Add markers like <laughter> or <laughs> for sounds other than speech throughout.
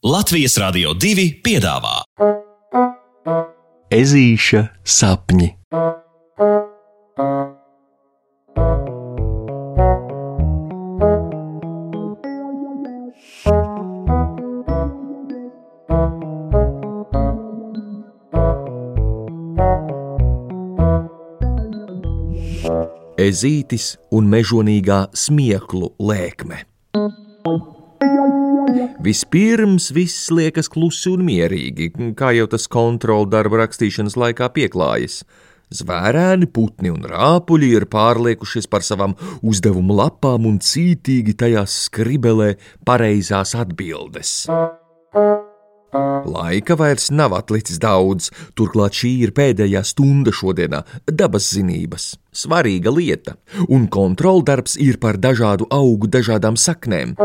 Latvijas Rādio 2 piedāvā Ezīša sapņi. Ezītis un mežonīgā smieklu lēkme. Vispirms viss liekas klusi un mierīgi, kā jau tas kontrola darba rakstīšanas laikā pieklājas. Zvērēni, putni un rāpuļi ir pārliekušies par savām uzdevumu lapām un cītīgi tajās skribelē pareizās atbildes. Laika vairs nav atlicis daudz, turklāt šī ir pēdējā stunda šodienā - dabas zinības, svarīga lieta, un kontroldarbs ir par dažādu augu, dažādām saknēm.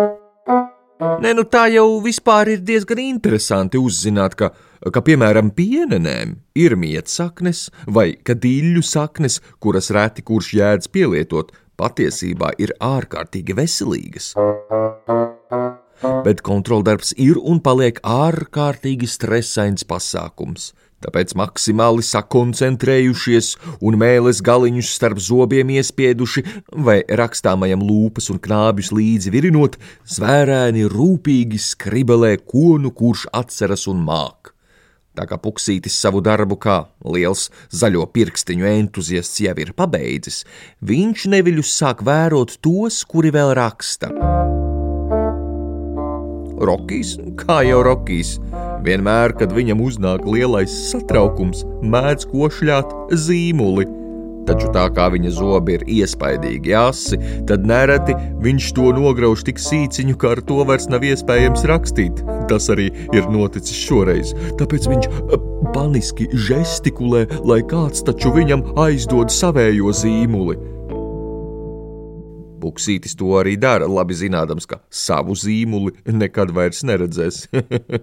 Nē, nu tā jau vispār ir diezgan interesanti uzzināt, ka, ka piemēram, pienenēm ir mietsaknes vai kadīļu saknes, kuras reti kurš jēdz pielietot, patiesībā ir ārkārtīgi veselīgas. Bet kontroldarbs ir un paliek ārkārtīgi stresains pasākums. Tāpēc maksimāli sakoncentrējušies un mēles galiņus starp zobiem iespieduši, vai rakstāmajam lūpas un knābjus līdzi virinot, zvērēni rūpīgi skribelē, ko nu kurš atceras un māk. Tā kā puksītis savu darbu kā liels zaļo pirkstiņu entuziasts jau ir pabeidzis, viņš neviļus sāk vērot tos, kuri vēl raksta. Rokijs, kā jau Rokijs, vienmēr, kad viņam uznāk lielais satraukums, mēdz košļāt zīmuli. Taču tā kā viņa zobi ir iespaidīgi asi, tad nereti viņš to nograuž tik sīciņu, ka ar to vairs nav iespējams rakstīt. Tas arī ir noticis šoreiz. Tāpēc viņš paniski žestikulē, lai kāds taču viņam aizdod savējo zīmuli. Buksītis to arī dara, labi zinādams, ka savu zīmuli nekad vairs neredzēs.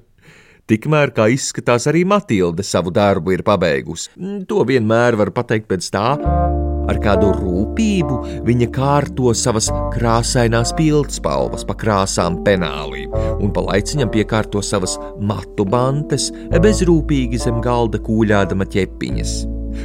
<laughs> Tikmēr, kā izskatās, arī Matilde savu darbu ir pabeigusi. To vienmēr var pateikt pēc tā, ar kādu rūpību viņa kārto savas krāsainās pildspalvas pa krāsām penālī, un pa laiciņam piekārto savas matu bantes, bezrūpīgi zem galda kūļādama ķepiņas.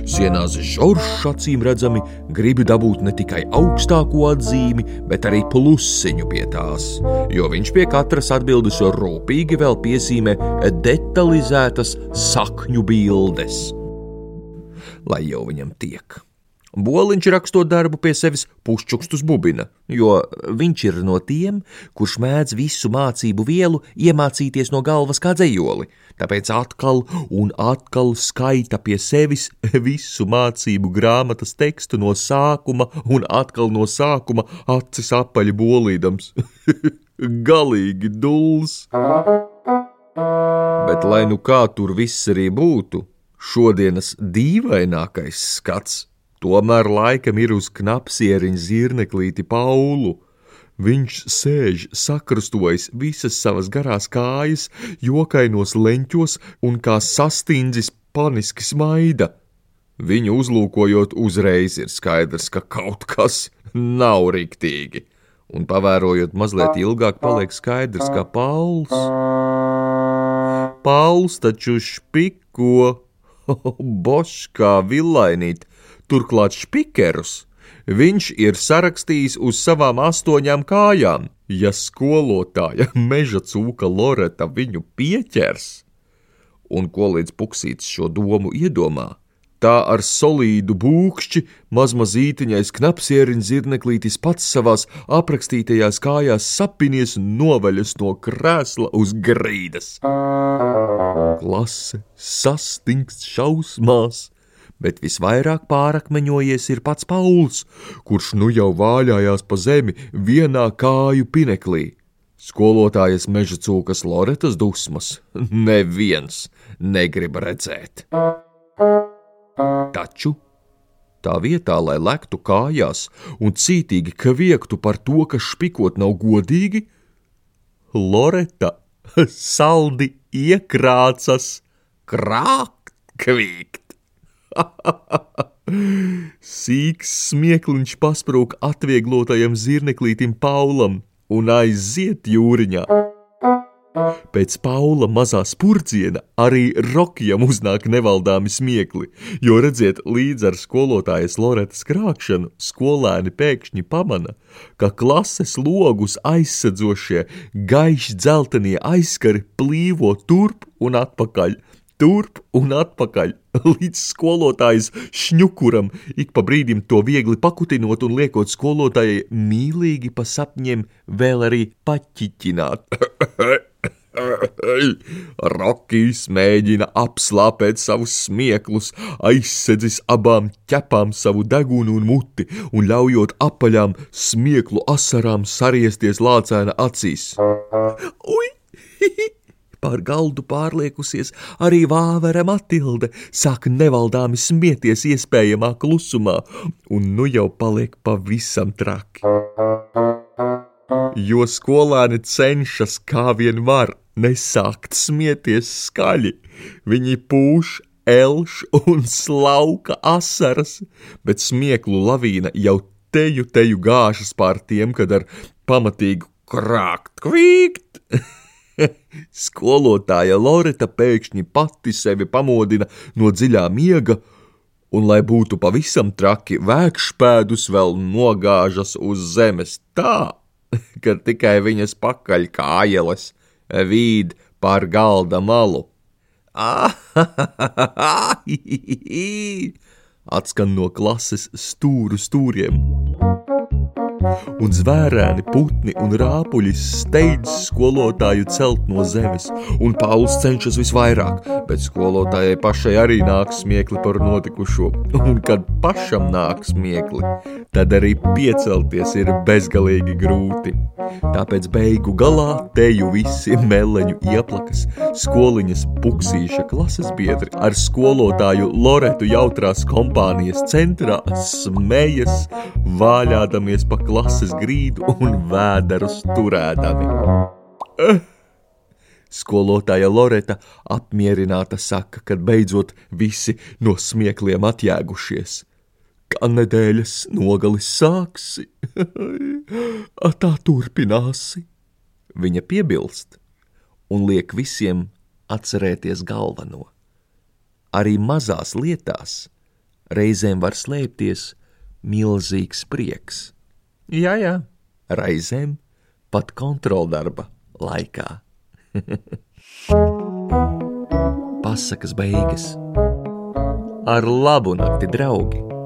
Sienās žoržs acīm redzami grib dabūt ne tikai augstāko atzīmi, bet arī plusiņu pie tās, jo viņš pie katras atbildes rūpīgi vēl piezīmē detalizētas sakņu bildes. Lai jau viņam tiek. Boliņš rakstot darbu pie sevis pušķukstus bubina, jo viņš ir no tiem, kurš mēdz visu mācību vielu iemācīties no galvas kā dzējoli, tāpēc atkal un atkal skaita pie sevis visu mācību grāmatas tekstu no sākuma un atkal no sākuma acis apaļi bolīdams. <laughs> Galīgi dūls! Bet lai nu kā tur viss arī būtu, šodienas dīvainākais skats Tomēr laikam ir uz knapsieriņa zirneklīti Paulu. Viņš sēž sakrustojis visas savas garās kājas, jokainos leņķos un kā sastindzis paniski smaida. Viņu uzlūkojot, uzreiz ir skaidrs, ka kaut kas nav riktīgi, un pavērojot mazliet ilgāk, paliek skaidrs, ka Pauls. Pauls taču špiko, <laughs> boškā villainīt, turklāt špikerus, viņš ir sarakstījis uz savām astoņām kājām. Ja skolotāja <laughs> meža cūka Loreta viņu pieķers, un ko līdz puksīts šo domu iedomā, tā ar solīdu būkšķi mazmazītiņais knapsieriņš zirneklītis pats savās aprakstītajās kājās sapinies un noveļas no krēsla uz grīdas. Klase sastingst šausmās, bet visvairāk pārakmeņojies ir pats Pauls, kurš nu jau vāļājās pa zemi vienā kāju pineklī. Skolotājas meža cūkas Loretas dusmas neviens negrib redzēt. Taču tā vietā, lai lektu kājās un cītīgi kviektu par to, ka špikot nav godīgi, Loreta <laughs> saldi iekrācas krākt kvīkt. <laughs> Sīks smiekliņš pasprūk atvieglotajam zirneklītim Paulam un aiziet jūriņā. Pēc Paula mazā spurciena arī Rokijam uznāk nevaldāmi smiekli, jo redziet, līdz ar skolotājas Loretas krākšanu skolēni pēkšņi pamana, ka klases logus aizsadzošie gaiši dzeltenie aizskari plīvo turp un atpakaļ, turp un atpakaļ, <laughs> līdz skolotājs šņukuram ik pa brīdim to viegli pakutinot un liekot skolotājai mīlīgi pa sapņiem vēl arī paķiķināt. <laughs> Rokijs mēģina apslāpēt savus smieklus, aizsedzis abām ķepām savu degunu un muti un ļaujot apaļām smieklu asarām sariesties lācēna acīs. Ui! <laughs> Pār galdu pārliekusies, arī vāvera Matilde sāk nevaldāmi smieties iespējamā klusumā, un nu jau paliek pavisam traki. Jo skolēni cenšas kā vien var nesākt smieties skaļi, viņi pūš elš un slauka asaras, bet smieklu lavīna jau teju teju gāžas pār tiem, kad ar pamatīgu krākt, kvīkt. <laughs> Skolotāja Loreta pēkšņi pati sevi pamodina no dziļā miega, un, lai būtu pavisam traki, vēkšpēdus vēl nogāžas uz zemes tā, <laughs> ka tikai viņas pakaļ kājeles vīd pār galda malu. <laughs> Atskan no klases stūru stūriem un zvērēni, putni un rāpuļi steidz skolotāju celt no zemes, un Pauls cenšas visvairāk, bet skolotājai pašai arī nāk smiekli par notikušo, un kad pašam nāk smiekli, tad arī piecelties ir bezgalīgi grūti. Tāpēc beigu galā teju visi meleņu ieplakas, skoliņas puksīša klases biedri ar skolotāju Loretu jautrās kompānijas centrā smējas, vāļādamies pa klases grīdu un vēderus turēdami. Eh! Skolotāja Loreta apmierināta saka, kad beidzot visi no smiekliem atjēgušies. Kā nedēļas nogalis sāksi, <laughs> tā turpināsi. Viņa piebilst un liek visiem atcerēties galveno. Arī mazās lietās reizēm var slēpties milzīgs prieks. Jā, jā, reizēm pat kontroldarba laikā. <laughs> Pasakas beigas ar labu nakti, draugi!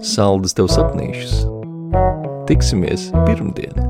Saldus tev sapnīšus! Tiksimies pirmdien!